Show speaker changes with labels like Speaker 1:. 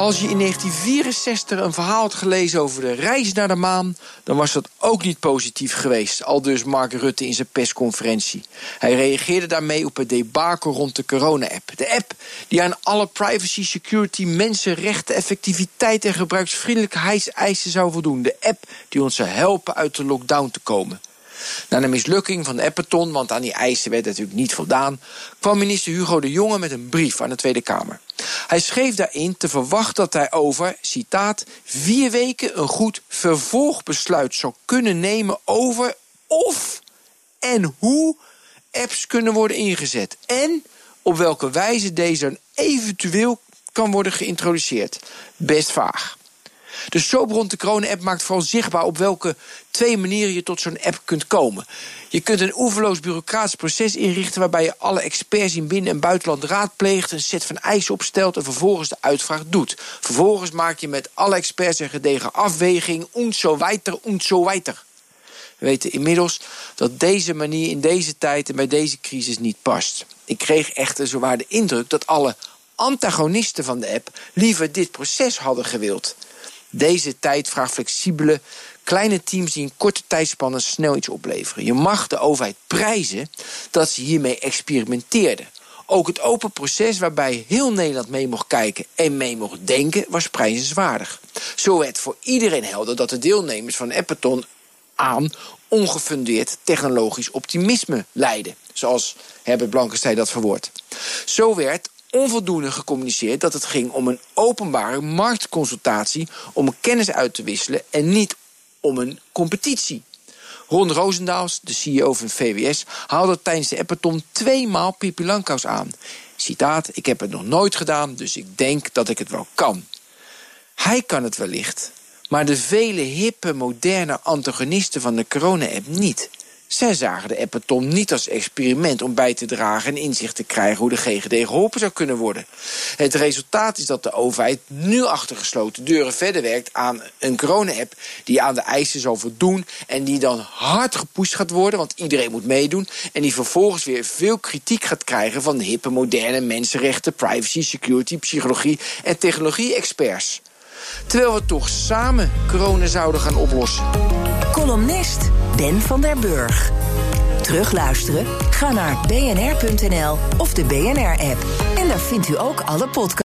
Speaker 1: Als je in 1964 een verhaal had gelezen over de reis naar de maan, dan was dat ook niet positief geweest, al dus Mark Rutte in zijn persconferentie. Hij reageerde daarmee op het debakel rond de corona-app. De app die aan alle privacy, security, mensenrechten, effectiviteit en gebruiksvriendelijkheidseisen zou voldoen. De app die ons zou helpen uit de lockdown te komen. Na de mislukking van de Appeton, want aan die eisen werd natuurlijk niet voldaan, kwam minister Hugo de Jonge met een brief aan de Tweede Kamer. Hij schreef daarin te verwachten dat hij over, citaat, vier weken een goed vervolgbesluit zou kunnen nemen over of en hoe apps kunnen worden ingezet. En op welke wijze deze eventueel kan worden geïntroduceerd. Best vaag. De soap de corona-app maakt vooral zichtbaar op welke twee manieren je tot zo'n app kunt komen. Je kunt een oeverloos bureaucratisch proces inrichten waarbij je alle experts in binnen- en buitenland raadpleegt, een set van eisen opstelt en vervolgens de uitvraag doet. Vervolgens maak je met alle experts een gedegen afweging, und zo weiter, und zo weiter. We weten inmiddels dat deze manier in deze tijd en bij deze crisis niet past. Ik kreeg echter zowaar de indruk dat alle antagonisten van de app liever dit proces hadden gewild. Deze tijd vraagt flexibele, kleine teams die in korte tijdspannen snel iets opleveren. Je mag de overheid prijzen dat ze hiermee experimenteerden. Ook het open proces waarbij heel Nederland mee mocht kijken en mee mocht denken was prijzenswaardig. Zo werd voor iedereen helder dat de deelnemers van Appeton aan ongefundeerd technologisch optimisme leiden. Zoals Herbert Blankenstein dat verwoordt. Zo werd onvoldoende gecommuniceerd dat het ging om een openbare marktconsultatie om kennis uit te wisselen en niet om een competitie. Ron Roosendaals, de CEO van VWS, haalde tijdens de Appeton tweemaal Pipi Langkous aan. Citaat, ik heb het nog nooit gedaan, dus ik denk dat ik het wel kan. Hij kan het wellicht, maar de vele hippe, moderne antagonisten van de corona-app niet. Zij zagen de Appeton niet als experiment om bij te dragen en inzicht te krijgen hoe de GGD geholpen zou kunnen worden. Het resultaat is dat de overheid nu achter gesloten deuren verder werkt aan een corona-app die aan de eisen zal voldoen en die dan hard gepusht gaat worden, want iedereen moet meedoen, en die vervolgens weer veel kritiek gaat krijgen van de hippe, moderne mensenrechten, privacy, security, psychologie en technologie-experts. Terwijl we toch samen corona zouden gaan oplossen.
Speaker 2: Columnist Ben van der Burg. Terugluisteren? Ga naar bnr.nl of de BNR-app. En daar vindt u ook alle podcasts.